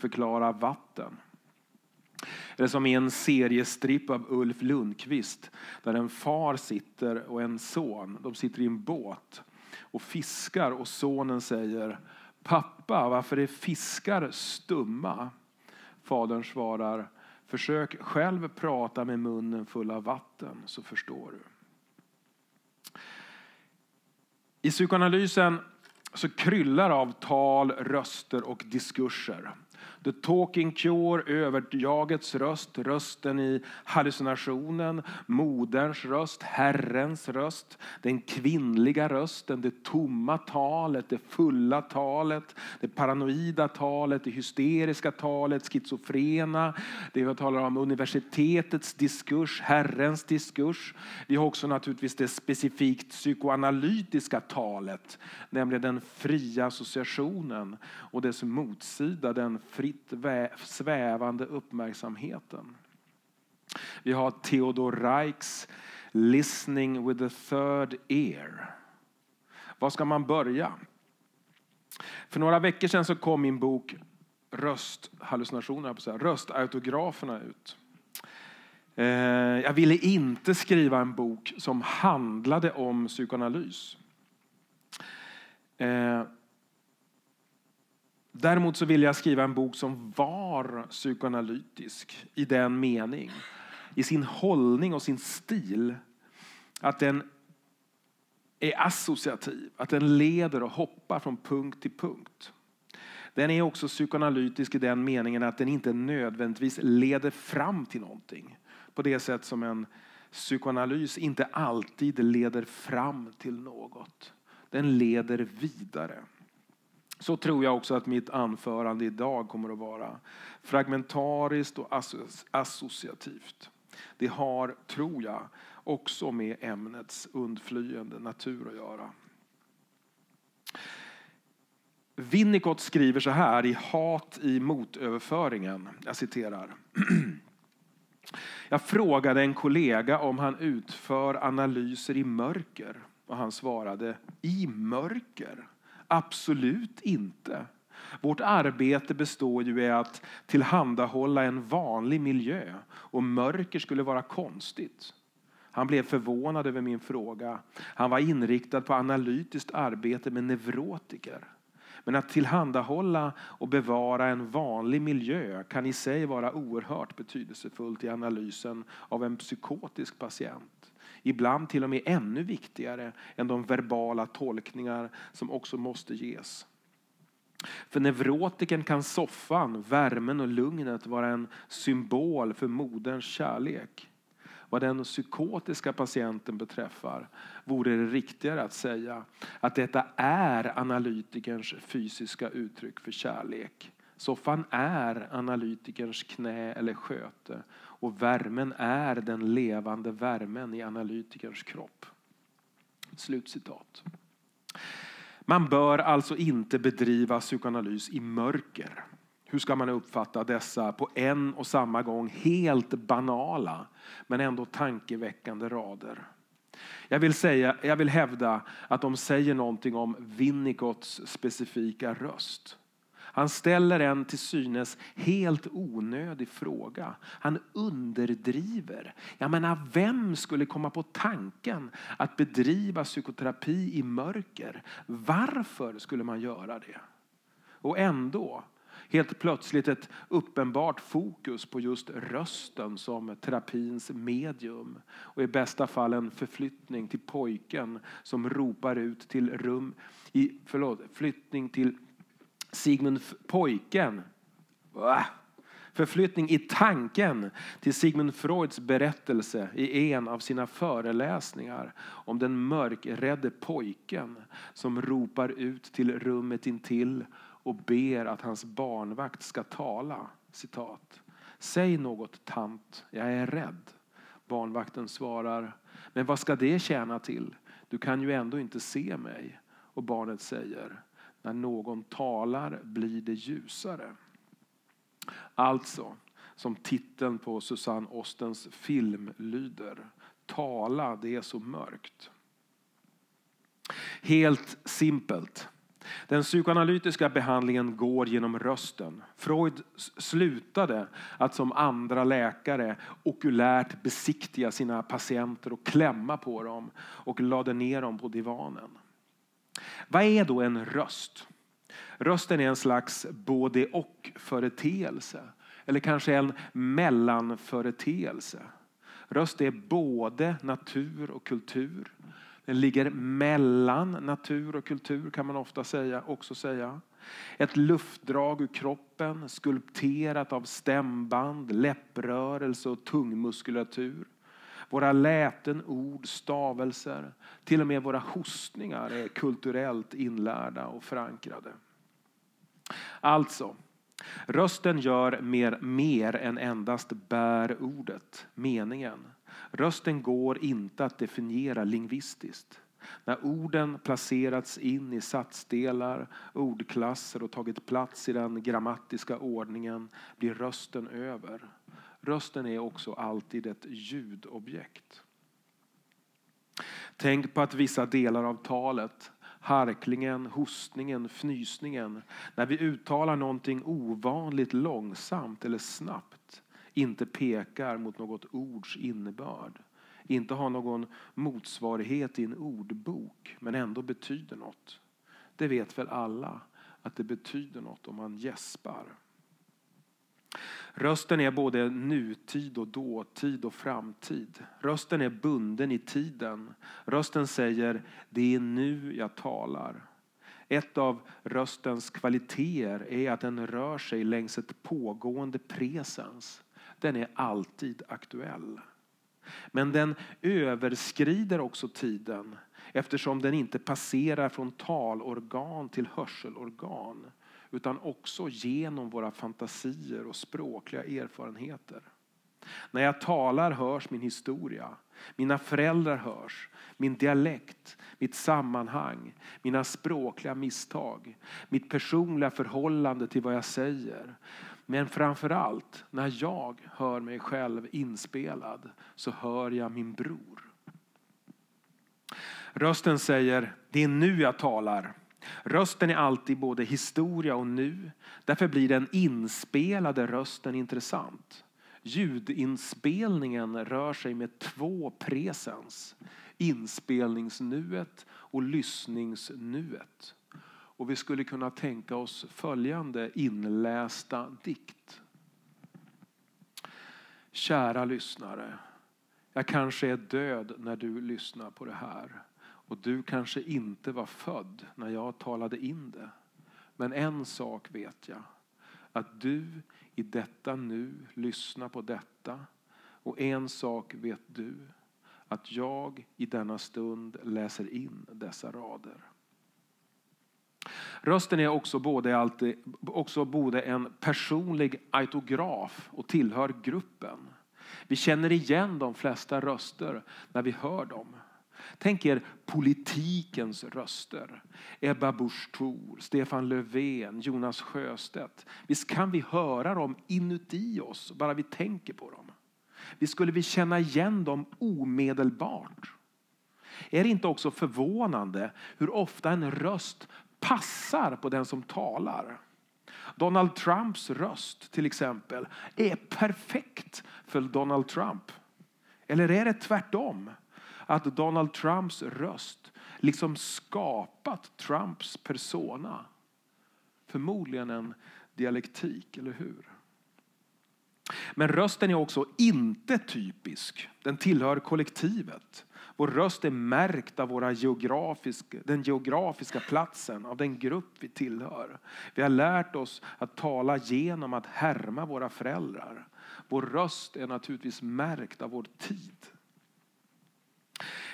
förklara vatten. Eller som i en seriestripp av Ulf Lundqvist där en far sitter och en son. De sitter i en båt och fiskar och sonen säger Pappa, varför är fiskar stumma? Fadern svarar Försök själv prata med munnen full av vatten så förstår du. I psykoanalysen så kryllar av tal, röster och diskurser. The talking cure, överjagets röst, rösten i hallucinationen, moderns röst, Herrens röst, den kvinnliga rösten, det tomma talet, det fulla talet, det paranoida talet, det hysteriska talet, schizofrena. Det vi talar om universitetets diskurs, Herrens diskurs. Vi har också naturligtvis det specifikt psykoanalytiska talet, nämligen den fria associationen och dess motsida, den fria fritt svävande uppmärksamheten. Vi har Theodor Reichs Listening with the third ear. Var ska man börja? För några veckor sedan så kom min bok Rösthallucinationer, röstautograferna ut. Eh, jag ville inte skriva en bok som handlade om psykoanalys. Eh, Däremot så ville jag skriva en bok som var psykoanalytisk i den mening, i sin hållning och sin stil, att den är associativ, att den leder och hoppar från punkt till punkt. Den är också psykoanalytisk i den meningen att den inte nödvändigtvis leder fram till någonting på det sätt som en psykoanalys inte alltid leder fram till något. Den leder vidare. Så tror jag också att mitt anförande idag kommer att vara. Fragmentariskt och associativt. Det har, tror jag, också med ämnets undflyende natur att göra. Winnicott skriver så här i Hat i motöverföringen. Jag citerar. Jag frågade en kollega om han utför analyser i mörker och han svarade i mörker. Absolut inte. Vårt arbete består ju i att tillhandahålla en vanlig miljö och mörker skulle vara konstigt. Han blev förvånad över min fråga. Han var inriktad på analytiskt arbete med neurotiker. Men att tillhandahålla och bevara en vanlig miljö kan i sig vara oerhört betydelsefullt i analysen av en psykotisk patient. Ibland till och med ännu viktigare än de verbala tolkningar som också måste ges. För neurotiken kan soffan, värmen och lugnet vara en symbol för moderns kärlek. Vad den psykotiska patienten beträffar vore det riktigare att säga att detta är analytikerns fysiska uttryck för kärlek. Soffan är analytikerns knä eller sköte och värmen är den levande värmen i analytikerns kropp. Slutcitat. Man bör alltså inte bedriva psykoanalys i mörker. Hur ska man uppfatta dessa på en och samma gång helt banala men ändå tankeväckande rader? Jag vill, säga, jag vill hävda att de säger någonting om Winnicotts specifika röst. Han ställer en till synes helt onödig fråga. Han underdriver. Jag menar, vem skulle komma på tanken att bedriva psykoterapi i mörker? Varför skulle man göra det? Och ändå, helt plötsligt ett uppenbart fokus på just rösten som terapins medium. Och i bästa fall en förflyttning till pojken som ropar ut till rum, i, förlåt, flyttning till Sigmund pojken. Förflyttning i tanken till Sigmund Freuds berättelse i en av sina föreläsningar om den mörkrädde pojken som ropar ut till rummet intill och ber att hans barnvakt ska tala. Citat. Säg något tant, jag är rädd. Barnvakten svarar, men vad ska det tjäna till? Du kan ju ändå inte se mig. Och barnet säger, när någon talar blir det ljusare. Alltså, som titeln på Susanne Ostens film lyder, tala det är så mörkt. Helt simpelt. Den psykoanalytiska behandlingen går genom rösten. Freud slutade att som andra läkare okulärt besiktiga sina patienter och klämma på dem och lade ner dem på divanen. Vad är då en röst? Rösten är en slags både och-företeelse eller kanske en mellanföreteelse. Röst är både natur och kultur. Den ligger mellan natur och kultur kan man ofta säga, också säga. Ett luftdrag ur kroppen skulpterat av stämband, läpprörelse och tungmuskulatur. Våra läten, ord, stavelser, till och med våra hostningar är kulturellt inlärda och förankrade. Alltså, rösten gör mer, mer än endast bär ordet, meningen. Rösten går inte att definiera lingvistiskt. När orden placerats in i satsdelar, ordklasser och tagit plats i den grammatiska ordningen blir rösten över. Rösten är också alltid ett ljudobjekt. Tänk på att vissa delar av talet harklingen, hostningen, fnysningen. När vi uttalar någonting ovanligt långsamt eller snabbt inte pekar mot något ords innebörd. Inte har någon motsvarighet i en ordbok men ändå betyder något. Det vet väl alla att det betyder något om man gäspar. Rösten är både nutid och dåtid och framtid. Rösten är bunden i tiden. Rösten säger det är nu jag talar. Ett av röstens kvaliteter är att den rör sig längs ett pågående presens. Den är alltid aktuell. Men den överskrider också tiden eftersom den inte passerar från talorgan till hörselorgan utan också genom våra fantasier och språkliga erfarenheter. När jag talar hörs min historia, mina föräldrar hörs, min dialekt, mitt sammanhang, mina språkliga misstag, mitt personliga förhållande till vad jag säger. Men framför allt, när jag hör mig själv inspelad så hör jag min bror. Rösten säger, det är nu jag talar. Rösten är alltid både historia och nu. Därför blir den inspelade rösten intressant. Ljudinspelningen rör sig med två presens. Inspelningsnuet och lyssningsnuet. Och vi skulle kunna tänka oss följande inlästa dikt. Kära lyssnare. Jag kanske är död när du lyssnar på det här. Och du kanske inte var född när jag talade in det. Men en sak vet jag. Att du i detta nu lyssnar på detta. Och en sak vet du. Att jag i denna stund läser in dessa rader. Rösten är också både, alltid, också både en personlig autograf och tillhör gruppen. Vi känner igen de flesta röster när vi hör dem. Tänk er politikens röster. Ebba Busch Thor, Stefan Löfven, Jonas Sjöstedt. Visst kan vi höra dem inuti oss bara vi tänker på dem. Visst skulle vi känna igen dem omedelbart. Är det inte också förvånande hur ofta en röst passar på den som talar? Donald Trumps röst till exempel är perfekt för Donald Trump. Eller är det tvärtom? Att Donald Trumps röst liksom skapat Trumps persona. Förmodligen en dialektik, eller hur? Men rösten är också inte typisk. Den tillhör kollektivet. Vår röst är märkt av våra geografiska, den geografiska platsen, av den grupp vi tillhör. Vi har lärt oss att tala genom att härma våra föräldrar. Vår röst är naturligtvis märkt av vår tid.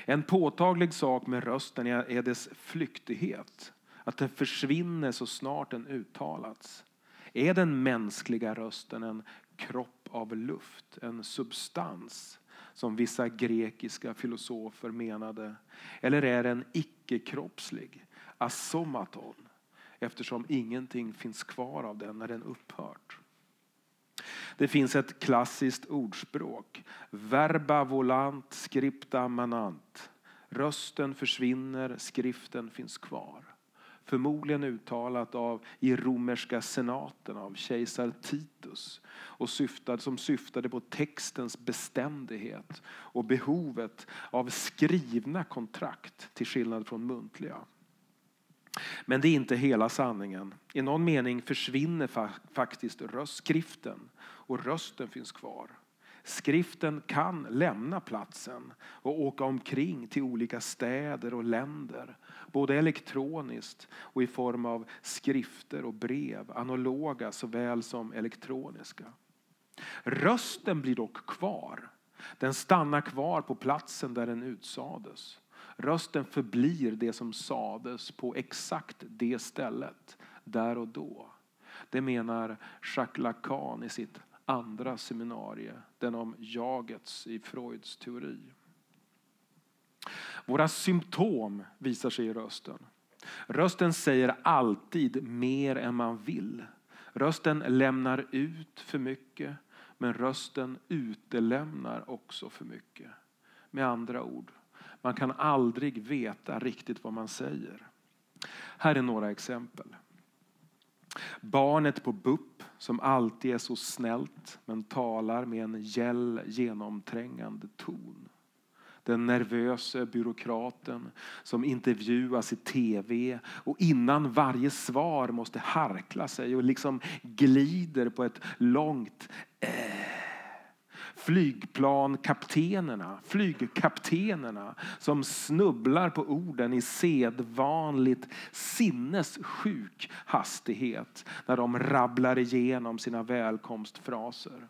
En påtaglig sak med rösten är dess flyktighet. Att den försvinner så snart den uttalats. Är den mänskliga rösten en kropp av luft, en substans som vissa grekiska filosofer menade? Eller är den icke-kroppslig, asomaton, eftersom ingenting finns kvar av den när den upphört? Det finns ett klassiskt ordspråk. Verba volant, scripta manant. Rösten försvinner, skriften finns kvar. förmodligen uttalat av, i romerska senaten av kejsar Titus och syftade, som syftade på textens beständighet och behovet av skrivna kontrakt till skillnad från muntliga. Men det är inte hela sanningen. I någon mening försvinner faktiskt röstskriften och rösten finns kvar. Skriften kan lämna platsen och åka omkring till olika städer och länder. Både elektroniskt och i form av skrifter och brev, analoga såväl som elektroniska. Rösten blir dock kvar. Den stannar kvar på platsen där den utsades. Rösten förblir det som sades på exakt det stället, där och då. Det menar Jacques Lacan i sitt andra seminarie, den om jagets i Freuds teori. Våra symptom visar sig i rösten. Rösten säger alltid mer än man vill. Rösten lämnar ut för mycket, men rösten utelämnar också för mycket. Med andra ord, man kan aldrig veta riktigt vad man säger. Här är några exempel. Barnet på BUP som alltid är så snällt men talar med en gäll genomträngande ton. Den nervöse byråkraten som intervjuas i tv och innan varje svar måste harkla sig och liksom glider på ett långt äh flygplankaptenerna, flygkaptenerna som snubblar på orden i sedvanligt sinnessjuk hastighet när de rabblar igenom sina välkomstfraser.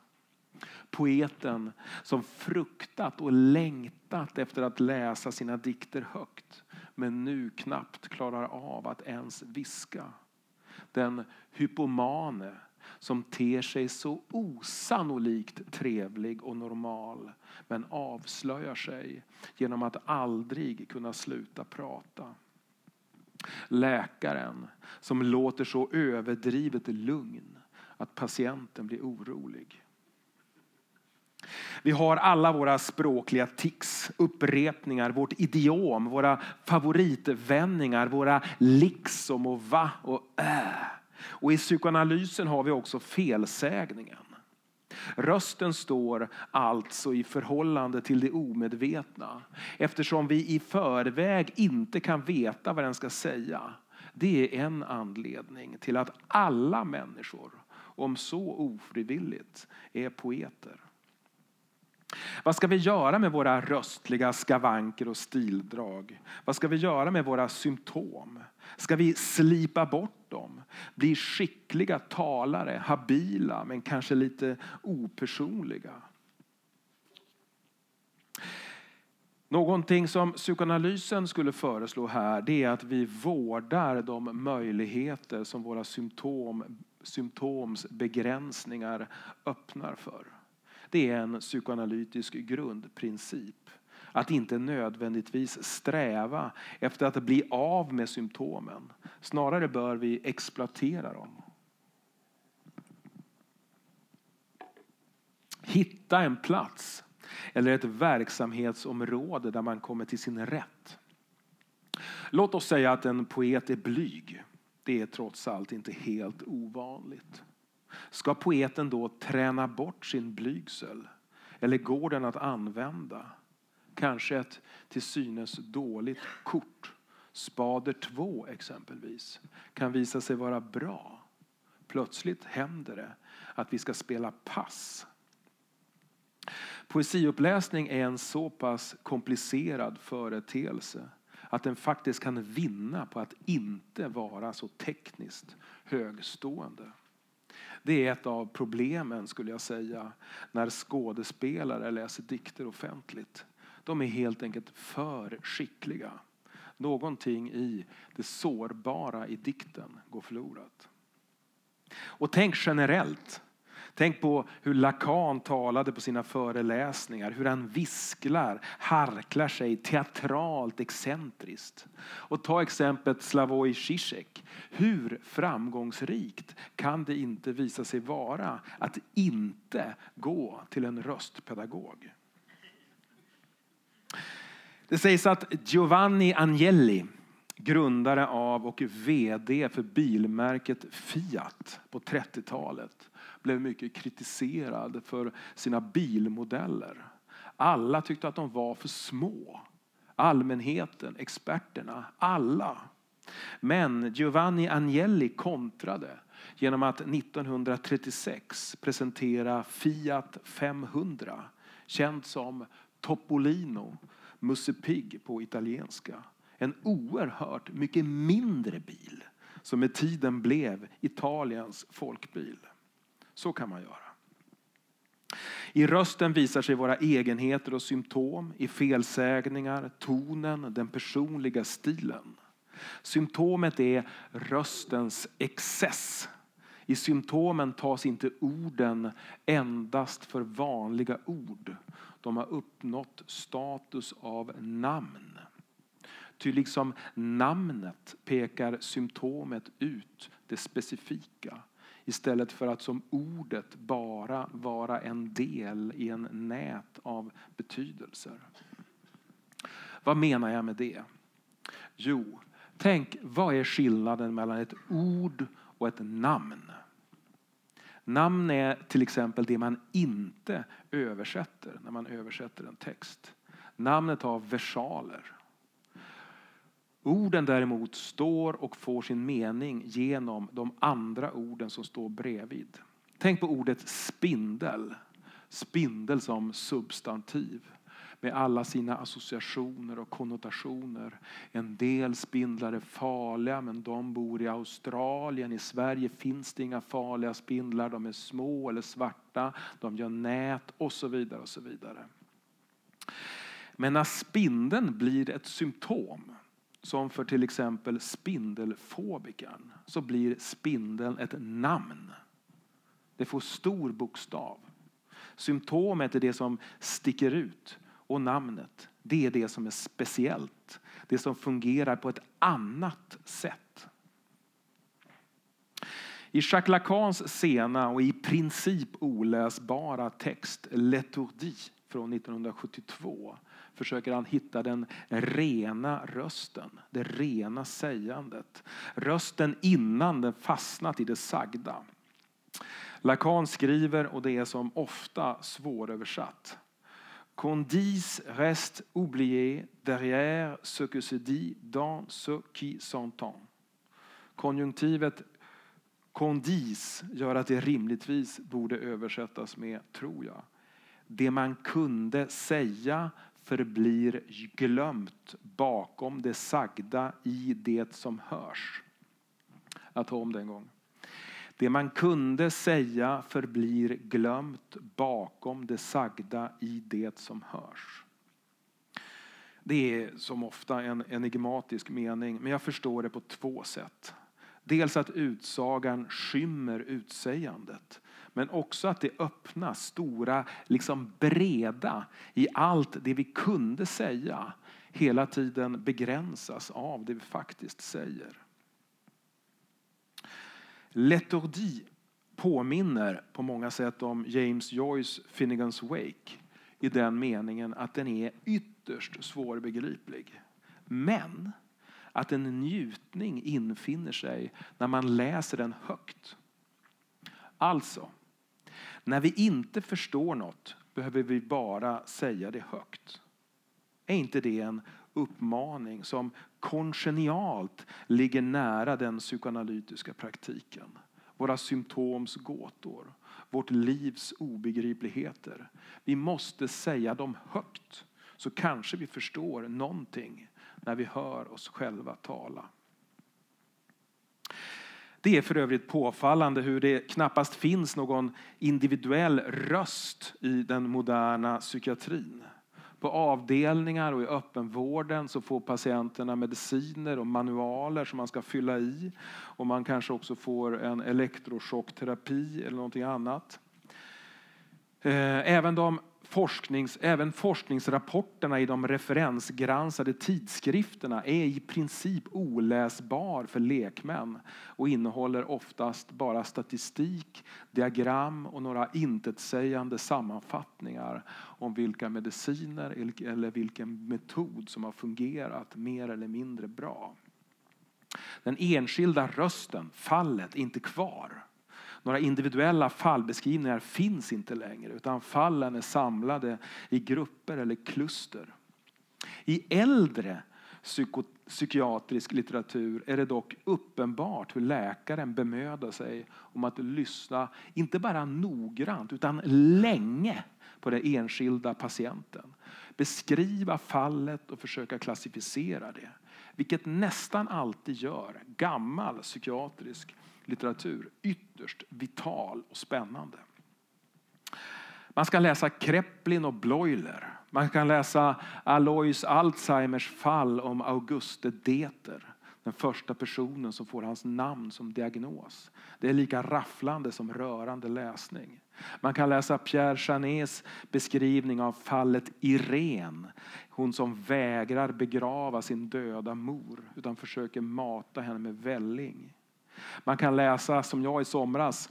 Poeten som fruktat och längtat efter att läsa sina dikter högt men nu knappt klarar av att ens viska. Den hypomane som ter sig så osannolikt trevlig och normal men avslöjar sig genom att aldrig kunna sluta prata. Läkaren som låter så överdrivet lugn att patienten blir orolig. Vi har alla våra språkliga tics, upprepningar, vårt idiom, våra favoritvändningar, våra liksom och va och äh. Och i psykoanalysen har vi också felsägningen. Rösten står alltså i förhållande till det omedvetna eftersom vi i förväg inte kan veta vad den ska säga. Det är en anledning till att alla människor, om så ofrivilligt, är poeter. Vad ska vi göra med våra röstliga skavanker och stildrag? Vad ska vi göra med våra symptom? Ska vi slipa bort dem? Bli skickliga talare, habila men kanske lite opersonliga? Någonting som psykoanalysen skulle föreslå här det är att vi vårdar de möjligheter som våra symptom, begränsningar öppnar för. Det är en psykoanalytisk grundprincip. Att inte nödvändigtvis sträva efter att bli av med symptomen. Snarare bör vi exploatera dem. Hitta en plats eller ett verksamhetsområde där man kommer till sin rätt. Låt oss säga att en poet är blyg. Det är trots allt inte helt ovanligt. Ska poeten då träna bort sin blygsel? Eller går den att använda? Kanske ett till synes dåligt kort, spader 2 exempelvis, kan visa sig vara bra. Plötsligt händer det att vi ska spela pass. Poesiuppläsning är en så pass komplicerad företeelse att den faktiskt kan vinna på att inte vara så tekniskt högstående. Det är ett av problemen skulle jag säga när skådespelare läser dikter offentligt. De är helt enkelt för skickliga. Någonting i det sårbara i dikten går förlorat. Och tänk generellt Tänk på hur Lacan talade på sina föreläsningar, hur han visklar, harklar sig teatralt excentriskt. Och ta exemplet Slavoj Zizek. Hur framgångsrikt kan det inte visa sig vara att inte gå till en röstpedagog? Det sägs att Giovanni Agnelli grundare av och VD för bilmärket Fiat på 30-talet, blev mycket kritiserad för sina bilmodeller. Alla tyckte att de var för små. Allmänheten, experterna, alla. Men Giovanni Agnelli kontrade genom att 1936 presentera Fiat 500, känd som Topolino, Musse Pigg på italienska. En oerhört mycket mindre bil som med tiden blev Italiens folkbil. Så kan man göra. I rösten visar sig våra egenheter och symptom, i felsägningar, tonen, den personliga stilen. Symptomet är röstens excess. I symptomen tas inte orden endast för vanliga ord. De har uppnått status av namn. Ty liksom namnet pekar symptomet ut det specifika istället för att som ordet bara vara en del i en nät av betydelser. Vad menar jag med det? Jo, tänk vad är skillnaden mellan ett ord och ett namn? Namn är till exempel det man inte översätter när man översätter en text. Namnet har versaler. Orden däremot står och får sin mening genom de andra orden som står bredvid. Tänk på ordet spindel. Spindel som substantiv med alla sina associationer och konnotationer. En del spindlar är farliga men de bor i Australien. I Sverige finns det inga farliga spindlar. De är små eller svarta. De gör nät och så vidare. och så vidare. Men när spindeln blir ett symptom som för till exempel spindelfobikern så blir spindeln ett namn. Det får stor bokstav. Symptomet är det som sticker ut och namnet det är det som är speciellt. Det som fungerar på ett annat sätt. I Jacques Lacans sena och i princip oläsbara text L'Etourdi från 1972 försöker han hitta den rena rösten, det rena sägandet. Rösten innan den fastnat i det sagda. Lacan skriver, och det är som ofta svåröversatt. Qu'on dise reste oublié derrière ce que se dit dans ce qui s'entend. Konjunktivet qu'on dise gör att det rimligtvis borde översättas med tror jag. Det man kunde säga förblir glömt bakom det sagda i det som hörs. Jag tar om det en gång. Det man kunde säga förblir glömt bakom det sagda i det som hörs. Det är som ofta en enigmatisk mening, men jag förstår det på två sätt. Dels att utsagan skymmer utsägandet men också att det öppna, stora, liksom breda i allt det vi kunde säga hela tiden begränsas av det vi faktiskt säger. Letordi påminner på många sätt om James Joyce Finnegans Wake i den meningen att den är ytterst svårbegriplig. Men att en njutning infinner sig när man läser den högt. Alltså, när vi inte förstår något behöver vi bara säga det högt. Är inte det en uppmaning som kongenialt ligger nära den psykoanalytiska praktiken? Våra symptoms gåtor, vårt livs obegripligheter. Vi måste säga dem högt så kanske vi förstår någonting när vi hör oss själva tala. Det är för övrigt påfallande hur det knappast finns någon individuell röst i den moderna psykiatrin. På avdelningar och i öppenvården så får patienterna mediciner och manualer som man ska fylla i. Och man kanske också får en elektroschockterapi eller någonting annat. Eh, även de forsknings, även forskningsrapporterna i de referensgranskade tidskrifterna är i princip oläsbar för lekmän och innehåller oftast bara statistik, diagram och några intetsägande sammanfattningar om vilka mediciner eller vilken metod som har fungerat mer eller mindre bra. Den enskilda rösten, fallet, är inte kvar. Några individuella fallbeskrivningar finns inte längre utan fallen är samlade i grupper eller kluster. I äldre psyko psykiatrisk litteratur är det dock uppenbart hur läkaren bemödar sig om att lyssna, inte bara noggrant utan länge på den enskilda patienten. Beskriva fallet och försöka klassificera det. Vilket nästan alltid gör gammal psykiatrisk litteratur ytterst vital och spännande. Man ska läsa Kreplin och Bloiler. Man kan läsa Alois Alzheimers fall om Auguste Deter. Den första personen som får hans namn som diagnos. Det är lika rafflande som rörande läsning. Man kan läsa Pierre Chanets beskrivning av fallet Irene. Hon som vägrar begrava sin döda mor utan försöker mata henne med välling. Man kan läsa, som jag i somras,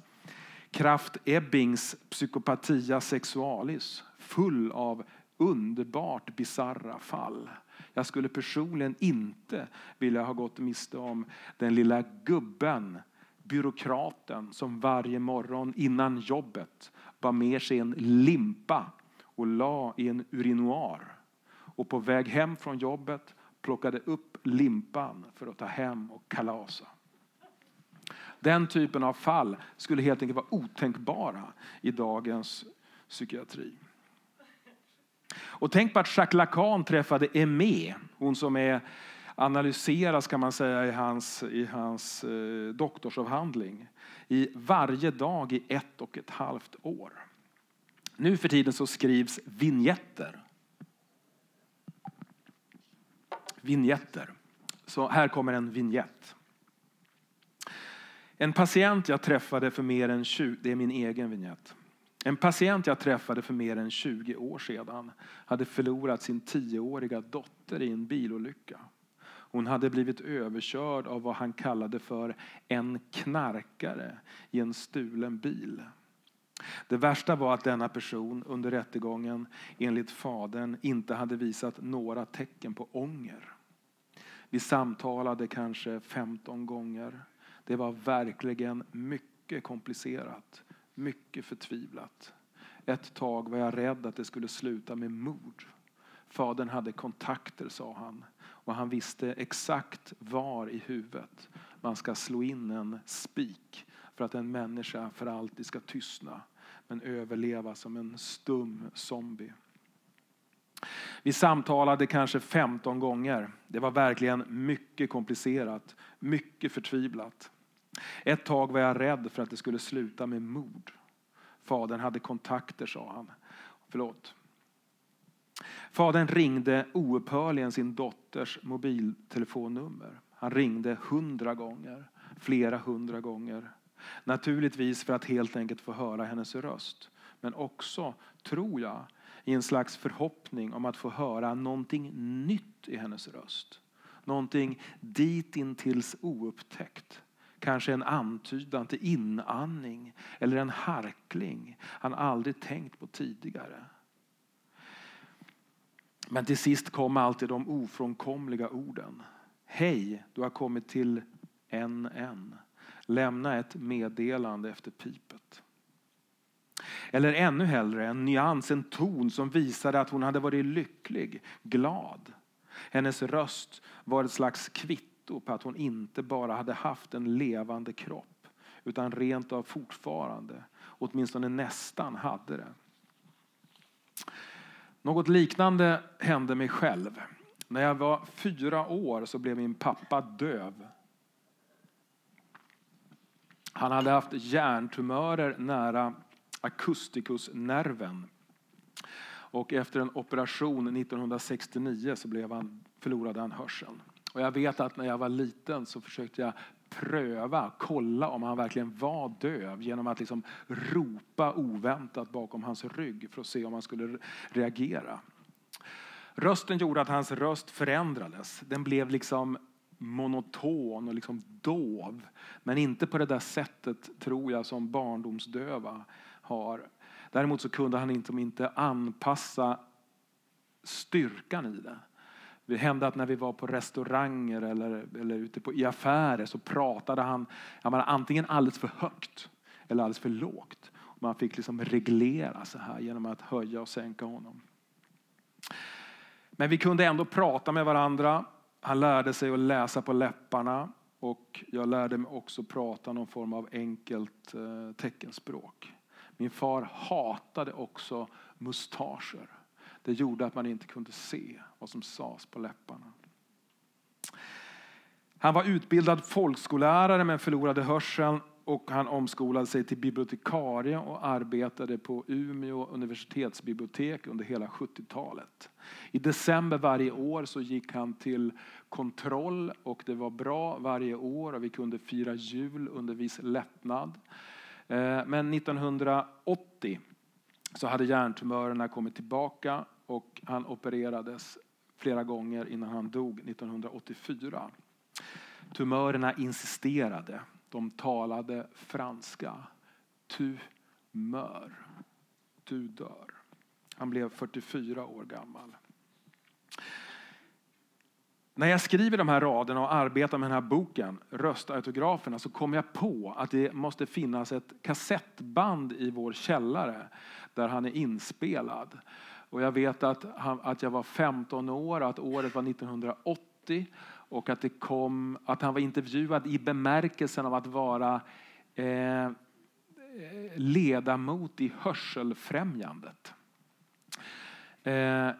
Kraft Ebbings Psykopatia sexualis full av underbart bizarra fall. Jag skulle personligen inte vilja ha gått miste om den lilla gubben, byråkraten som varje morgon innan jobbet bar med sig en limpa och la i en urinoar. Och på väg hem från jobbet plockade upp limpan för att ta hem och kalasa. Den typen av fall skulle helt enkelt vara otänkbara i dagens psykiatri. Och tänk på att Jacques Lacan träffade Aimé, hon som är analyseras kan man säga i hans, i hans eh, doktorsavhandling i varje dag i ett och ett halvt år. Nu för tiden så skrivs vignetter. Vignetter. Så här kommer en vignett. En patient jag träffade för mer än 20, det är min egen vignett. En patient jag träffade för mer än 20 år sedan hade förlorat sin tioåriga dotter i en bilolycka. Hon hade blivit överkörd av vad han kallade för en knarkare i en stulen bil. Det värsta var att denna person under rättegången enligt fadern inte hade visat några tecken på ånger. Vi samtalade kanske 15 gånger. Det var verkligen mycket komplicerat, mycket förtvivlat. Ett tag var jag rädd att det skulle sluta med mord. Fadern hade kontakter, sa han, och han visste exakt var i huvudet man ska slå in en spik för att en människa för alltid ska tystna men överleva som en stum zombie. Vi samtalade kanske 15 gånger. Det var verkligen mycket komplicerat, mycket förtvivlat. Ett tag var jag rädd för att det skulle sluta med mord. Fadern hade kontakter, sa han. Förlåt. Fadern ringde oupphörligen sin dotters mobiltelefonnummer. Han ringde hundra gånger, flera hundra gånger. Naturligtvis för att helt enkelt få höra hennes röst. Men också, tror jag, i en slags förhoppning om att få höra någonting nytt i hennes röst. Någonting ditintills oupptäckt. Kanske en antydan till inandning eller en harkling han aldrig tänkt på tidigare. Men till sist kom alltid de ofrånkomliga orden. Hej, du har kommit till NN. Lämna ett meddelande efter pipet. Eller ännu hellre en nyans, en ton som visade att hon hade varit lycklig, glad. Hennes röst var ett slags kvitto på att hon inte bara hade haft en levande kropp utan rent av fortfarande, åtminstone nästan, hade det. Något liknande hände mig själv. När jag var fyra år så blev min pappa döv. Han hade haft hjärntumörer nära akustikusnerven. Och efter en operation 1969 så blev han, förlorade han hörseln. Och jag vet att när jag var liten så försökte jag pröva, kolla om han verkligen var döv genom att liksom ropa oväntat bakom hans rygg för att se om han skulle reagera. Rösten gjorde att hans röst förändrades. Den blev liksom monoton och liksom dov. Men inte på det där sättet, tror jag, som barndomsdöva har. Däremot så kunde han inte, inte anpassa styrkan i det. Det hände att när vi var på restauranger eller, eller ute på, i affärer så pratade han jag menar, antingen alldeles för högt eller alldeles för lågt. Man fick liksom reglera så här genom att höja och sänka honom. Men vi kunde ändå prata med varandra. Han lärde sig att läsa på läpparna och jag lärde mig också prata någon form av enkelt eh, teckenspråk. Min far hatade också mustascher. Det gjorde att man inte kunde se vad som sades på läpparna. Han var utbildad folkskollärare men förlorade hörseln och han omskolade sig till bibliotekarie och arbetade på Umeå universitetsbibliotek under hela 70-talet. I december varje år så gick han till kontroll och det var bra varje år och vi kunde fira jul under viss lättnad. Eh, men 1980 så hade hjärntumörerna kommit tillbaka och han opererades flera gånger innan han dog 1984. Tumörerna insisterade. De talade franska. Tu mör. Du dör. Han blev 44 år gammal. När jag skriver de här raderna och arbetar med den här boken, Röstautograferna, så kom jag på att det måste finnas ett kassettband i vår källare där han är inspelad. Och jag vet att, han, att jag var 15 år, att året var 1980 och att, det kom, att han var intervjuad i bemärkelsen av att vara eh, ledamot i Hörselfrämjandet. Eh,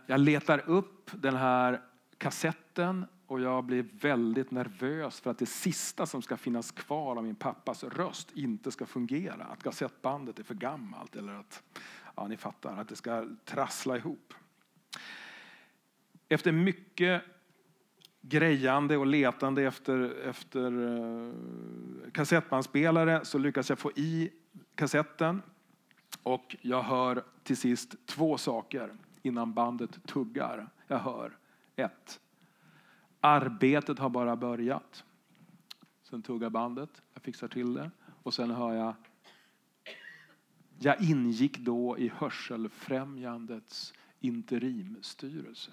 jag letar upp den här kassetten och jag blir väldigt nervös för att det sista som ska finnas kvar av min pappas röst inte ska fungera. Att kassettbandet är för gammalt eller att, ja ni fattar, att det ska trassla ihop. Efter mycket grejande och letande efter, efter eh, kassettbandspelare så lyckas jag få i kassetten och jag hör till sist två saker innan bandet tuggar. Jag hör ett. Arbetet har bara börjat. Sen tuggar bandet, jag fixar till det. Och sen hör jag jag ingick då i Hörselfrämjandets interimstyrelse.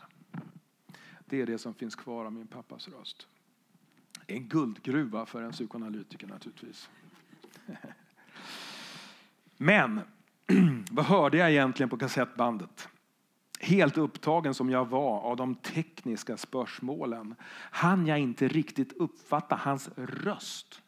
Det är det som finns kvar av min pappas röst. En guldgruva för en psykoanalytiker naturligtvis. Men vad hörde jag egentligen på kassettbandet? Helt upptagen som jag var av de tekniska spörsmålen hann jag inte riktigt uppfatta hans röst.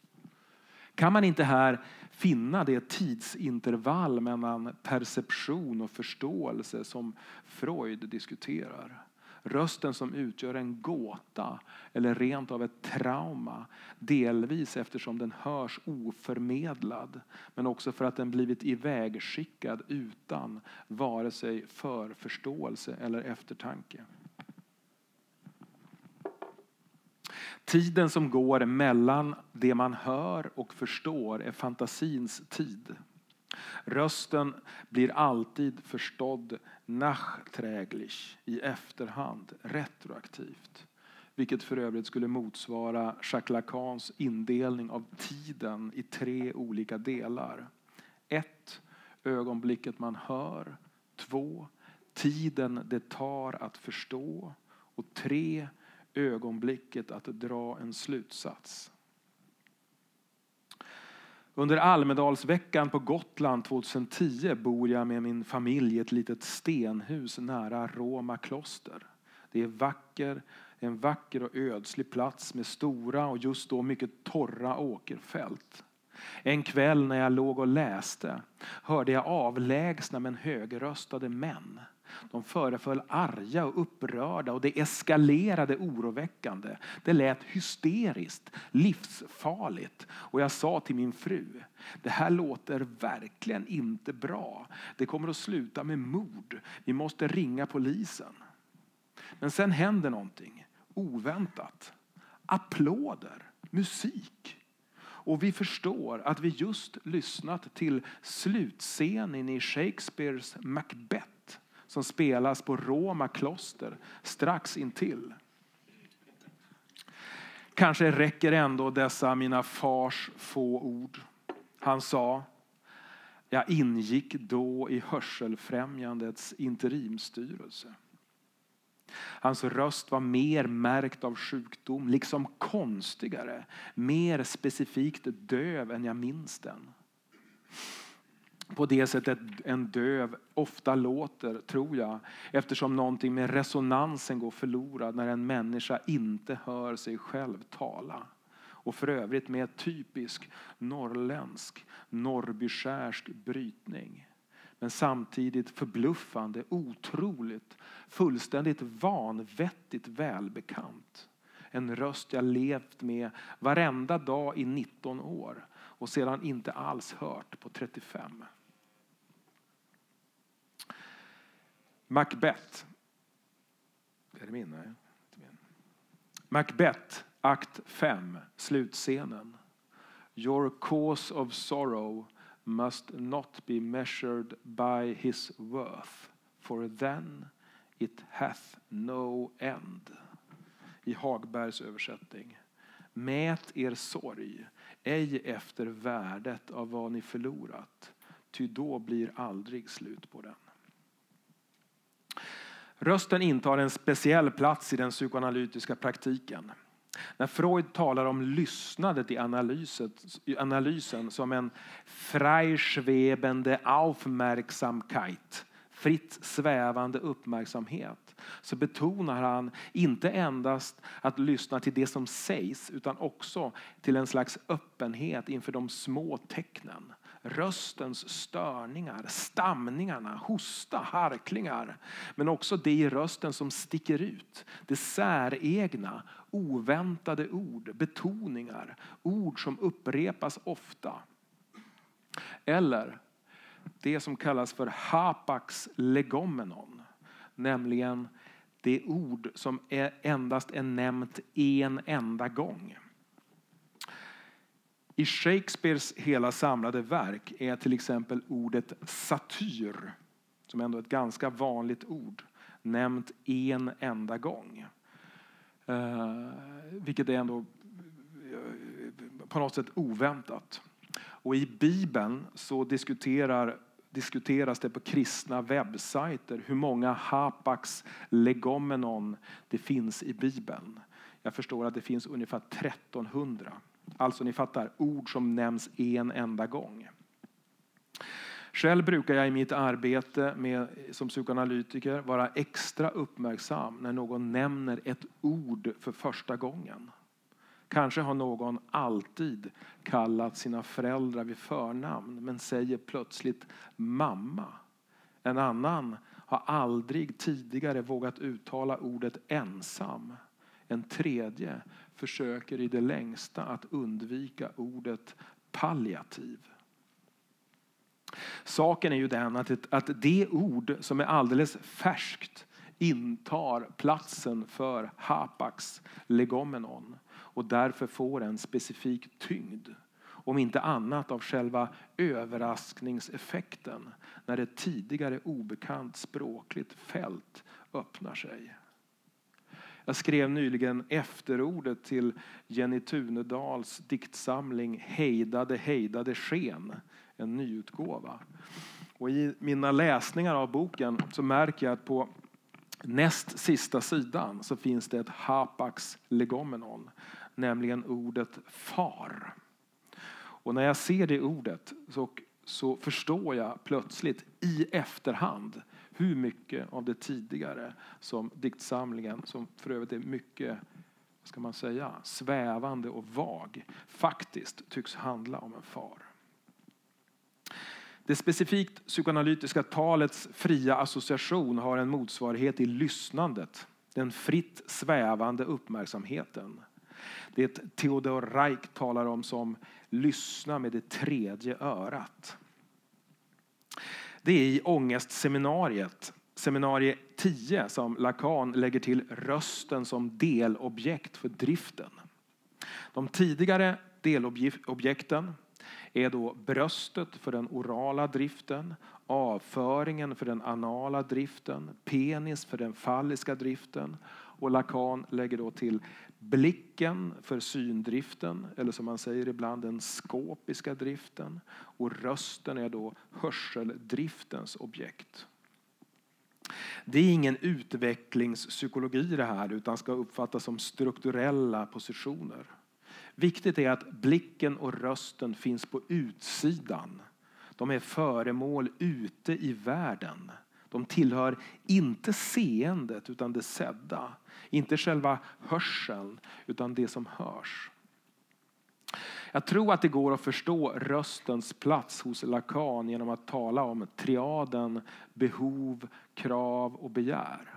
Kan man inte här finna det tidsintervall mellan perception och förståelse som Freud diskuterar? Rösten som utgör en gåta eller rent av ett trauma. Delvis eftersom den hörs oförmedlad men också för att den blivit ivägskickad utan vare sig förförståelse eller eftertanke. Tiden som går mellan det man hör och förstår är fantasins tid. Rösten blir alltid förstådd nachträglich, i efterhand, retroaktivt. Vilket för övrigt skulle motsvara Jacques Lacans indelning av tiden i tre olika delar. 1. ögonblicket man hör. 2. tiden det tar att förstå. Och 3 ögonblicket att dra en slutsats. Under Almedalsveckan på Gotland 2010 bor jag med min familj i ett litet stenhus nära Roma kloster. Det är vacker, en vacker och ödslig plats med stora och just då mycket torra åkerfält. En kväll när jag låg och läste hörde jag avlägsna men högröstade män de föreföll arga och upprörda och det eskalerade oroväckande. Det lät hysteriskt, livsfarligt. Och jag sa till min fru, det här låter verkligen inte bra. Det kommer att sluta med mord. Vi måste ringa polisen. Men sen händer någonting oväntat. Applåder, musik. Och vi förstår att vi just lyssnat till slutscenen i Shakespeares Macbeth som spelas på Roma kloster strax intill. Kanske räcker ändå dessa mina fars få ord. Han sa, jag ingick då i Hörselfrämjandets interimstyrelse. Hans röst var mer märkt av sjukdom, liksom konstigare, mer specifikt döv än jag minns den. På det sättet en döv ofta låter, tror jag, eftersom någonting med resonansen går förlorad när en människa inte hör sig själv tala. Och för övrigt med typisk norrländsk, norrbyskärsk brytning men samtidigt förbluffande, otroligt, fullständigt vanvettigt välbekant. En röst jag levt med varenda dag i 19 år och sedan inte alls hört på 35. Macbeth. Är det min? Nej. Macbeth, akt 5, slutscenen. Your cause of sorrow must not be measured by his worth, for then it hath no end. I Hagbergs översättning. Mät er sorg, ej efter värdet av vad ni förlorat, ty då blir aldrig slut på den. Rösten intar en speciell plats i den psykoanalytiska praktiken. När Freud talar om lyssnandet i analysen som en freischwebende Aufmerksamkeit, fritt svävande uppmärksamhet, så betonar han inte endast att lyssna till det som sägs utan också till en slags öppenhet inför de små tecknen röstens störningar, stamningarna, hosta, harklingar. Men också det i rösten som sticker ut. Det säregna, oväntade ord, betoningar, ord som upprepas ofta. Eller det som kallas för hapax legomenon, nämligen det ord som är endast är nämnt en enda gång. I Shakespeares hela samlade verk är till exempel ordet satyr, som ändå är ett ganska vanligt ord, nämnt en enda gång. Uh, vilket är ändå eh, på något sätt oväntat. Och i Bibeln så diskuterar, diskuteras det på kristna webbsajter hur många hapax legomenon det finns i Bibeln. Jag förstår att det finns ungefär 1300. Alltså ni fattar, ord som nämns en enda gång. Själv brukar jag i mitt arbete med, som psykoanalytiker vara extra uppmärksam när någon nämner ett ord för första gången. Kanske har någon alltid kallat sina föräldrar vid förnamn men säger plötsligt mamma. En annan har aldrig tidigare vågat uttala ordet ensam. En tredje försöker i det längsta att undvika ordet palliativ. Saken är ju den att, att det ord som är alldeles färskt intar platsen för hapax legomenon och därför får en specifik tyngd. Om inte annat av själva överraskningseffekten när ett tidigare obekant språkligt fält öppnar sig. Jag skrev nyligen efterordet till Jenny Tunedals diktsamling Hejdade, hejdade sken, en nyutgåva. Och I mina läsningar av boken så märker jag att på näst sista sidan så finns det ett hapax legomenon, nämligen ordet far. Och när jag ser det ordet så, så förstår jag plötsligt i efterhand hur mycket av det tidigare som diktsamlingen, som för övrigt är mycket vad ska man säga, svävande och vag, faktiskt tycks handla om en far. Det specifikt psykoanalytiska talets fria association har en motsvarighet i lyssnandet, den fritt svävande uppmärksamheten. Det Theodor Reich talar om som lyssna med det tredje örat. Det är i ångestseminariet, seminarie 10, som Lacan lägger till rösten som delobjekt för driften. De tidigare delobjekten är då bröstet för den orala driften, avföringen för den anala driften, penis för den falliska driften och Lacan lägger då till blicken för syndriften, eller som man säger ibland den skopiska driften. Och rösten är då hörseldriftens objekt. Det är ingen utvecklingspsykologi det här utan ska uppfattas som strukturella positioner. Viktigt är att blicken och rösten finns på utsidan. De är föremål ute i världen. De tillhör inte seendet utan det sedda. Inte själva hörseln utan det som hörs. Jag tror att det går att förstå röstens plats hos Lacan genom att tala om triaden behov, krav och begär.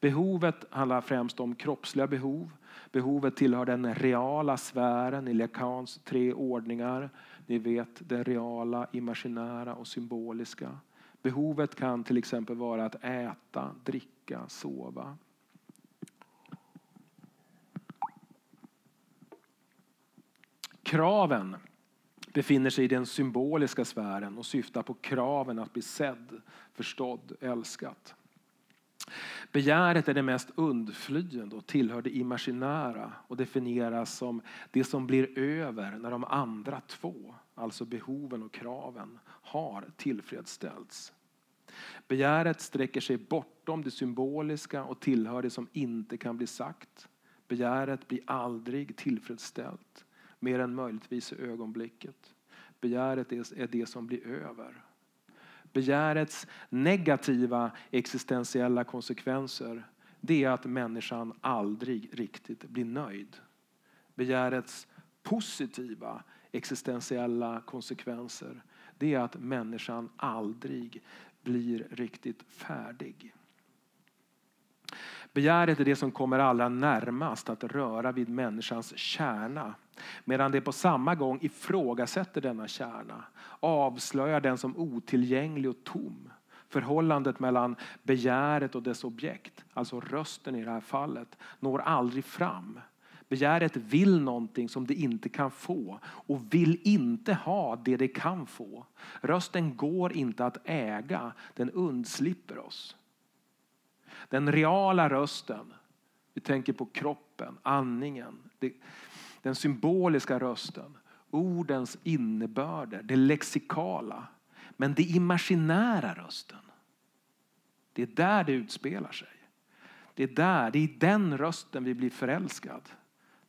Behovet handlar främst om kroppsliga behov. Behovet tillhör den reala sfären i Lacans tre ordningar. Ni vet det reala, imaginära och symboliska. Behovet kan till exempel vara att äta, dricka, sova. Kraven befinner sig i den symboliska sfären och syftar på kraven att bli sedd, förstådd, älskad. Begäret är det mest undflyende och tillhör det imaginära och definieras som det som blir över när de andra två, alltså behoven och kraven, har tillfredsställts. Begäret sträcker sig bortom det symboliska och tillhör det som inte kan bli sagt. Begäret blir aldrig tillfredsställt, mer än möjligtvis i ögonblicket. Begäret är det som blir över. Begärets negativa existentiella konsekvenser det är att människan aldrig riktigt blir nöjd. Begärets positiva existentiella konsekvenser det är att människan aldrig blir riktigt färdig. Begäret är det som kommer allra närmast att röra vid människans kärna medan det på samma gång ifrågasätter denna kärna, avslöjar den som otillgänglig och tom. Förhållandet mellan begäret och dess objekt, alltså rösten i det här fallet, når aldrig fram. Begäret vill någonting som det inte kan få och vill inte ha det det kan få. Rösten går inte att äga, den undslipper oss. Den reala rösten, vi tänker på kroppen, andningen, den symboliska rösten, ordens innebörder, det lexikala. Men det imaginära rösten, det är där det utspelar sig. Det är där, det är i den rösten vi blir förälskad.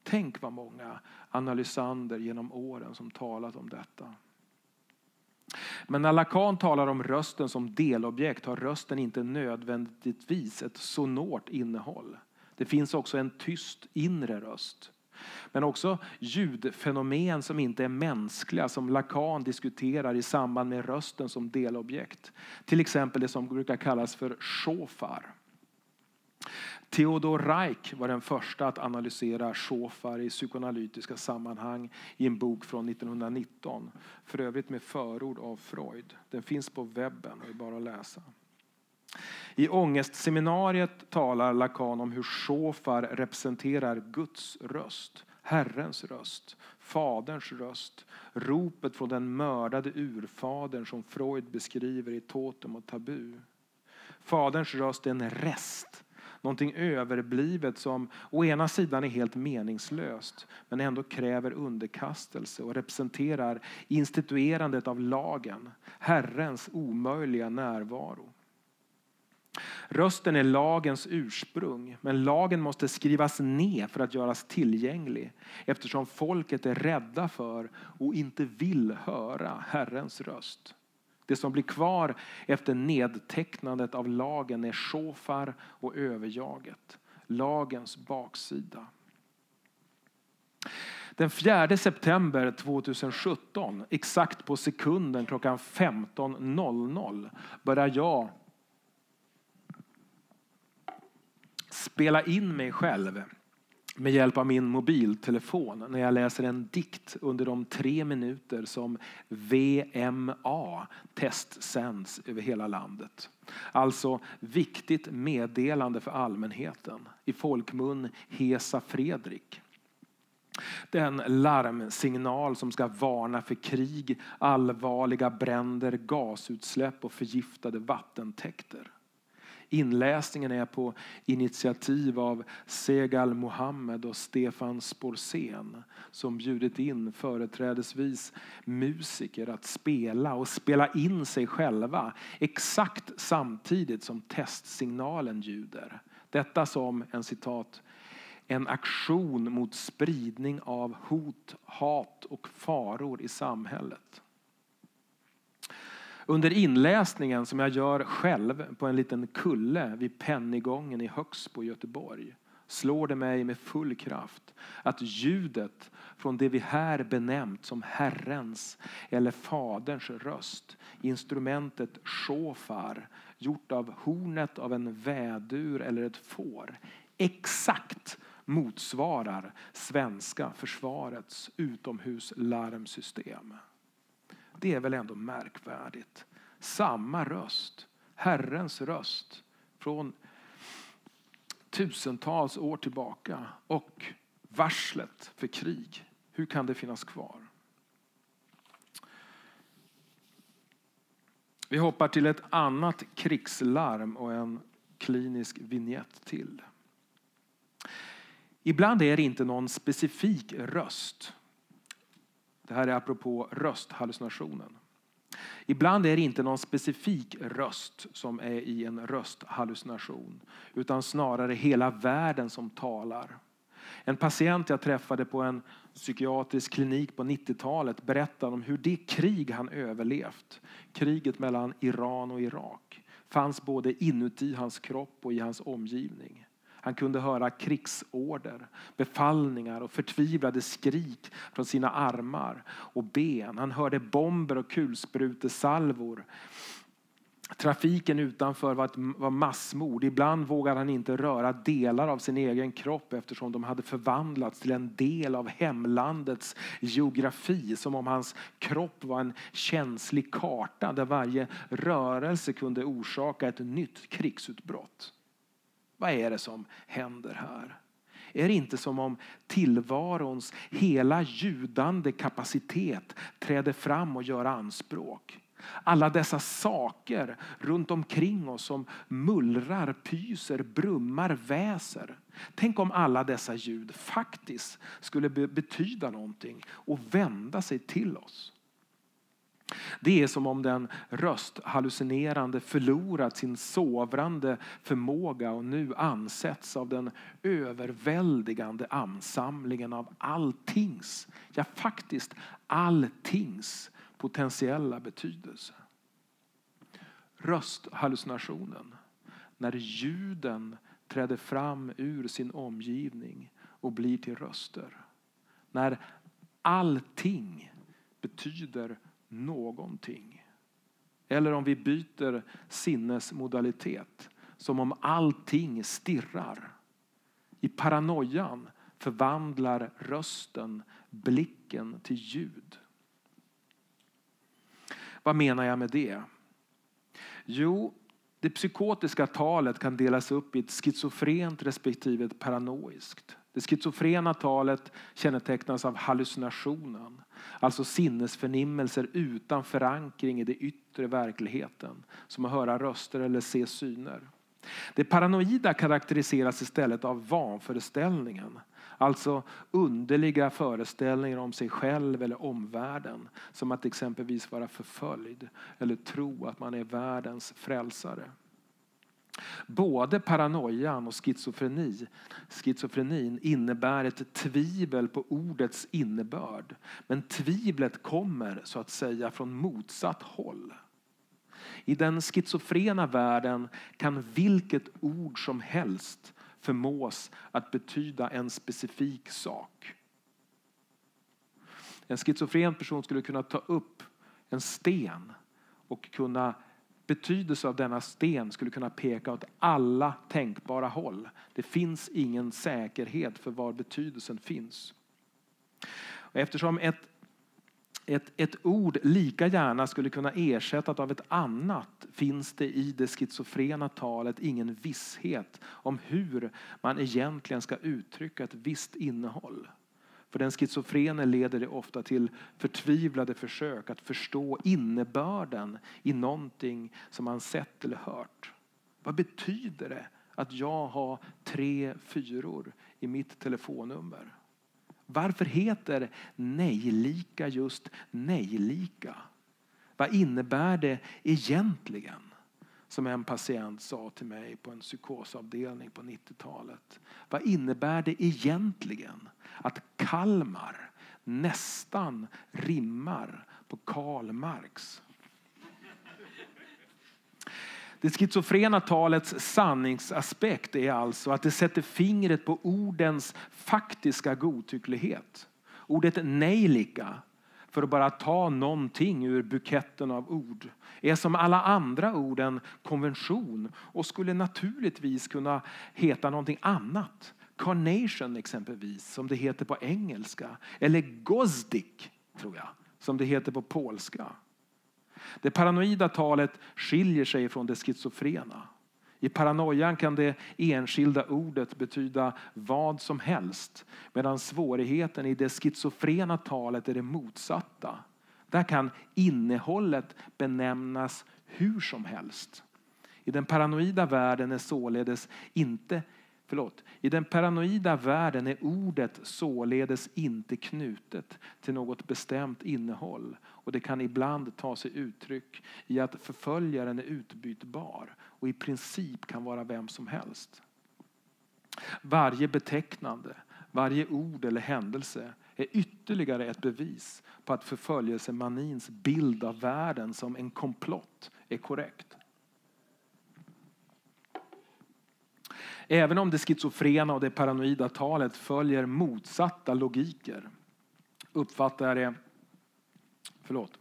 Tänk vad många analysander genom åren som talat om detta. Men när Lacan talar om rösten som delobjekt har rösten inte nödvändigtvis ett sonort innehåll. Det finns också en tyst inre röst. Men också ljudfenomen som inte är mänskliga som Lacan diskuterar i samband med rösten som delobjekt. Till exempel det som brukar kallas för shofar. Theodor Reich var den första att analysera shofar i psykoanalytiska sammanhang i en bok från 1919. För övrigt med förord av Freud. Den finns på webben och är bara att läsa. I ångestseminariet talar Lacan om hur shofar representerar Guds röst, Herrens röst, Faderns röst, ropet från den mördade urfadern som Freud beskriver i Totem och tabu. Faderns röst är en rest, någonting överblivet som å ena sidan är helt meningslöst men ändå kräver underkastelse och representerar instituerandet av lagen, Herrens omöjliga närvaro. Rösten är lagens ursprung, men lagen måste skrivas ner för att göras tillgänglig eftersom folket är rädda för och inte vill höra Herrens röst. Det som blir kvar efter nedtecknandet av lagen är shofar och överjaget, lagens baksida. Den 4 september 2017, exakt på sekunden klockan 15.00, börjar jag spela in mig själv med hjälp av min mobiltelefon när jag läser en dikt under de tre minuter som VMA testsänds över hela landet. Alltså viktigt meddelande för allmänheten. I folkmun Hesa Fredrik. Den larmsignal som ska varna för krig, allvarliga bränder, gasutsläpp och förgiftade vattentäkter. Inläsningen är på initiativ av Segal Mohammed och Stefan Sporsén som bjudit in företrädesvis musiker att spela och spela in sig själva exakt samtidigt som testsignalen ljuder. Detta som en citat en aktion mot spridning av hot, hat och faror i samhället. Under inläsningen som jag gör själv på en liten kulle vid Pennygången i Högsbo, Göteborg slår det mig med full kraft att ljudet från det vi här benämnt som Herrens eller Faderns röst, instrumentet shofar, gjort av hornet av en vädur eller ett får, exakt motsvarar svenska försvarets utomhuslarmsystem. Det är väl ändå märkvärdigt. Samma röst, Herrens röst från tusentals år tillbaka och varslet för krig. Hur kan det finnas kvar? Vi hoppar till ett annat krigslarm och en klinisk vignett till. Ibland är det inte någon specifik röst. Det här är apropå rösthallucinationen. Ibland är det inte någon specifik röst som är i en rösthallucination utan snarare hela världen som talar. En patient jag träffade på en psykiatrisk klinik på 90-talet berättade om hur det krig han överlevt, kriget mellan Iran och Irak, fanns både inuti hans kropp och i hans omgivning. Han kunde höra krigsorder, befallningar och förtvivlade skrik från sina armar och ben. Han hörde bomber och kulsprutesalvor. Trafiken utanför var, ett, var massmord. Ibland vågade han inte röra delar av sin egen kropp eftersom de hade förvandlats till en del av hemlandets geografi. Som om hans kropp var en känslig karta där varje rörelse kunde orsaka ett nytt krigsutbrott. Vad är det som händer här? Är det inte som om tillvarons hela ljudande kapacitet träder fram och gör anspråk? Alla dessa saker runt omkring oss som mullrar, pyser, brummar, väser. Tänk om alla dessa ljud faktiskt skulle betyda någonting och vända sig till oss. Det är som om den rösthallucinerande förlorat sin sovrande förmåga och nu ansätts av den överväldigande ansamlingen av alltings, ja faktiskt alltings potentiella betydelse. Rösthallucinationen, när ljuden träder fram ur sin omgivning och blir till röster. När allting betyder någonting. Eller om vi byter sinnesmodalitet, som om allting stirrar. I paranoian förvandlar rösten blicken till ljud. Vad menar jag med det? Jo, det psykotiska talet kan delas upp i ett schizofrent respektive ett paranoiskt. Det schizofrena talet kännetecknas av hallucinationen, alltså sinnesförnimmelser utan förankring i den yttre verkligheten, som att höra röster eller se syner. Det paranoida karaktäriseras istället av vanföreställningen, alltså underliga föreställningar om sig själv eller omvärlden, som att exempelvis vara förföljd eller tro att man är världens frälsare. Både paranoian och schizofreni, schizofrenin innebär ett tvivel på ordets innebörd. Men tvivlet kommer så att säga från motsatt håll. I den schizofrena världen kan vilket ord som helst förmås att betyda en specifik sak. En schizofren person skulle kunna ta upp en sten och kunna betydelse av denna sten skulle kunna peka åt alla tänkbara håll. Det finns ingen säkerhet för var betydelsen finns. Eftersom ett, ett, ett ord lika gärna skulle kunna ersättas av ett annat finns det i det schizofrena talet ingen visshet om hur man egentligen ska uttrycka ett visst innehåll. För den schizofrene leder det ofta till förtvivlade försök att förstå innebörden i någonting som man sett eller hört. Vad betyder det att jag har tre fyror i mitt telefonnummer? Varför heter nejlika just nejlika? Vad innebär det egentligen? Som en patient sa till mig på en psykosavdelning på 90-talet. Vad innebär det egentligen att Kalmar nästan rimmar på Karl Marx? Det schizofrena talets sanningsaspekt är alltså att det sätter fingret på ordens faktiska godtycklighet. Ordet nejlika, för att bara ta någonting ur buketten av ord, är som alla andra ord en konvention och skulle naturligtvis kunna heta någonting annat. Carnation exempelvis, som det heter på engelska. Eller gozdik, tror jag, som det heter på polska. Det paranoida talet skiljer sig från det schizofrena. I paranoian kan det enskilda ordet betyda vad som helst medan svårigheten i det schizofrena talet är det motsatta. Där kan innehållet benämnas hur som helst. I den paranoida världen är således inte Förlåt. I den paranoida världen är ordet således inte knutet till något bestämt innehåll och det kan ibland ta sig uttryck i att förföljaren är utbytbar och i princip kan vara vem som helst. Varje betecknande, varje ord eller händelse är ytterligare ett bevis på att förföljelsemanins bild av världen som en komplott är korrekt. Även om det schizofrena och det paranoida talet följer motsatta logiker uppfattar jag det, förlåt,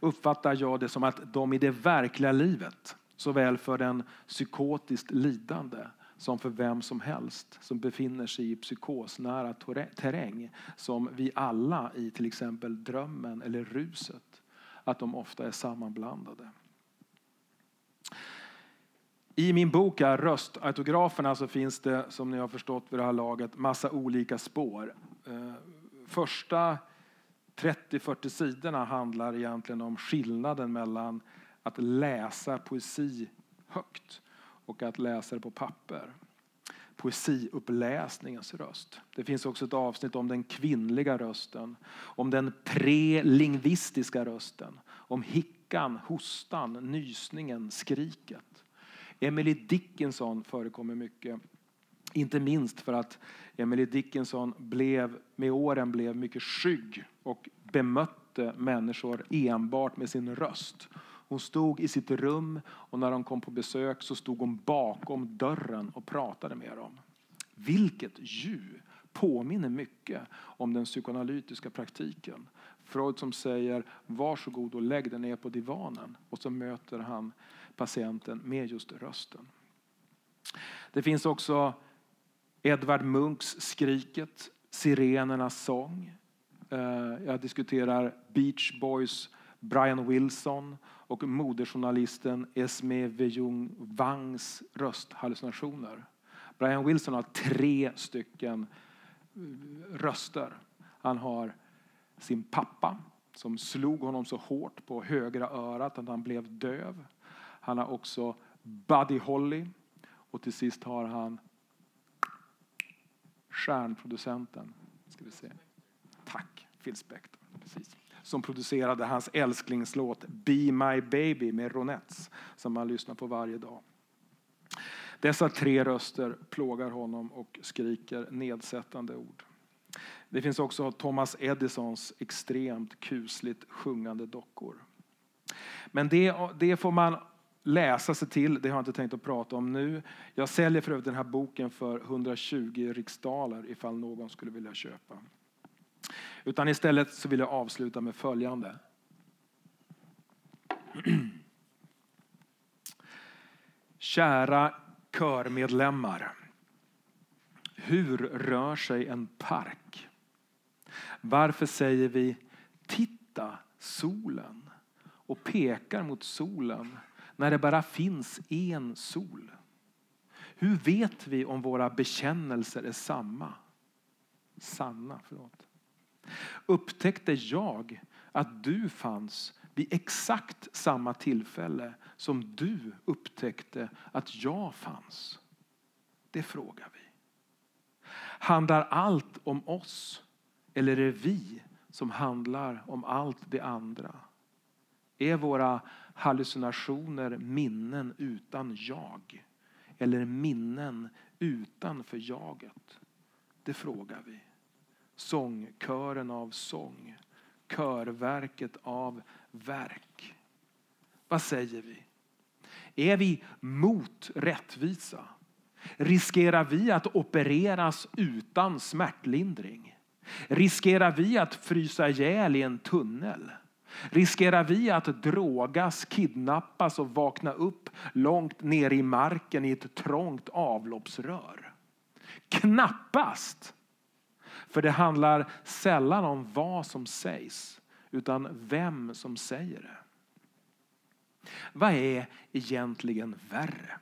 uppfattar jag det som att de i det verkliga livet, såväl för den psykotiskt lidande som för vem som helst som befinner sig i psykosnära terräng, som vi alla i till exempel drömmen eller ruset, att de ofta är sammanblandade. I min bok är Röstautograferna så finns det, som ni har förstått vid det här laget, massa olika spår. Eh, första 30-40 sidorna handlar egentligen om skillnaden mellan att läsa poesi högt och att läsa det på papper. Poesiuppläsningens röst. Det finns också ett avsnitt om den kvinnliga rösten, om den prelingvistiska rösten, om hickan, hostan, nysningen, skriket. Emily Dickinson förekommer mycket. Inte minst för att Emily Dickinson blev, med åren blev mycket skygg och bemötte människor enbart med sin röst. Hon stod i sitt rum och när de kom på besök så stod hon bakom dörren och pratade med dem. Vilket ju påminner mycket om den psykoanalytiska praktiken. Freud som säger varsågod och lägg dig ner på divanen och så möter han patienten med just rösten. Det finns också Edvard Munchs Skriket, Sirenernas sång. Eh, jag diskuterar Beach Boys Brian Wilson och moderjournalisten Esme Vejung Wangs rösthallucinationer. Brian Wilson har tre stycken eh, röster. Han har sin pappa som slog honom så hårt på högra örat att han blev döv. Han har också Buddy Holly och till sist har han stjärnproducenten. Ska vi se. Tack, Phil Spector. Precis. Som producerade hans älsklingslåt Be My Baby med Ronettes som man lyssnar på varje dag. Dessa tre röster plågar honom och skriker nedsättande ord. Det finns också Thomas Edisons extremt kusligt sjungande dockor. Men det, det får man läsa sig till, det har jag inte tänkt att prata om nu. Jag säljer för övrigt den här boken för 120 riksdaler ifall någon skulle vilja köpa. Utan istället så vill jag avsluta med följande. Kära körmedlemmar. Hur rör sig en park? Varför säger vi titta solen och pekar mot solen när det bara finns en sol? Hur vet vi om våra bekännelser är samma? Sanna, förlåt. Upptäckte jag att du fanns vid exakt samma tillfälle som du upptäckte att jag fanns? Det frågar vi. Handlar allt om oss eller är det vi som handlar om allt det andra? Är våra hallucinationer minnen utan jag? Eller minnen utanför jaget? Det frågar vi. Sångkören av sång, körverket av verk. Vad säger vi? Är vi mot rättvisa? Riskerar vi att opereras utan smärtlindring? Riskerar vi att frysa ihjäl i en tunnel? Riskerar vi att drogas, kidnappas och vakna upp långt ner i marken i ett trångt avloppsrör? Knappast! För det handlar sällan om vad som sägs, utan vem som säger det. Vad är egentligen värre?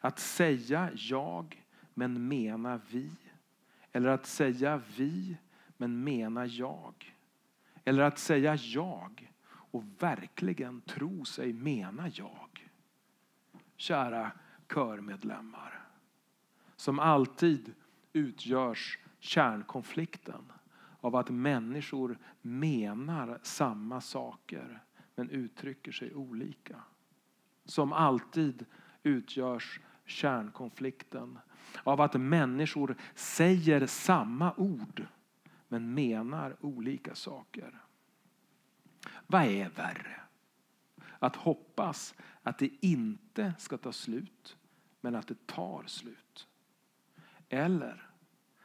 Att säga jag men mena vi? Eller att säga vi men mena jag? Eller att säga jag och verkligen tro sig mena jag? Kära körmedlemmar, som alltid utgörs kärnkonflikten av att människor menar samma saker men uttrycker sig olika. Som alltid utgörs kärnkonflikten av att människor säger samma ord men menar olika saker. Vad är värre? Att hoppas att det inte ska ta slut men att det tar slut. Eller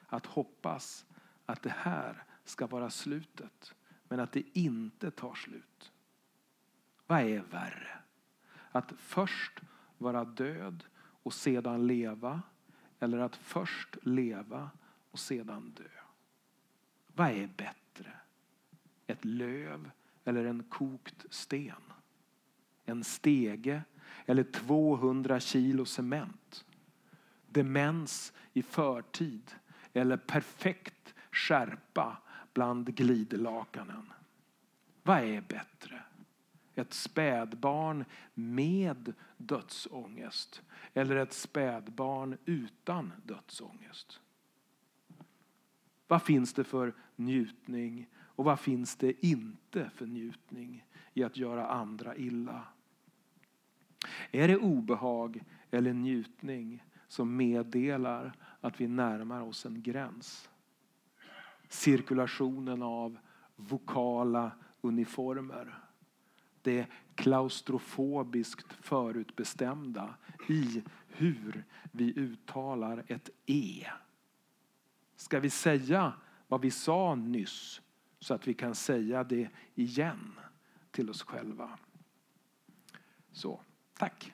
att hoppas att det här ska vara slutet men att det inte tar slut. Vad är värre? Att först vara död och sedan leva eller att först leva och sedan dö? Vad är bättre? Ett löv eller en kokt sten? En stege eller 200 kilo cement? Demens i förtid eller perfekt skärpa bland glidlakanen? Vad är bättre? Ett spädbarn med dödsångest eller ett spädbarn utan dödsångest? Vad finns det för njutning och vad finns det inte för njutning i att göra andra illa? Är det obehag eller njutning som meddelar att vi närmar oss en gräns? Cirkulationen av vokala uniformer. Det klaustrofobiskt förutbestämda i hur vi uttalar ett E. Ska vi säga vad vi sa nyss så att vi kan säga det igen till oss själva? Så, tack.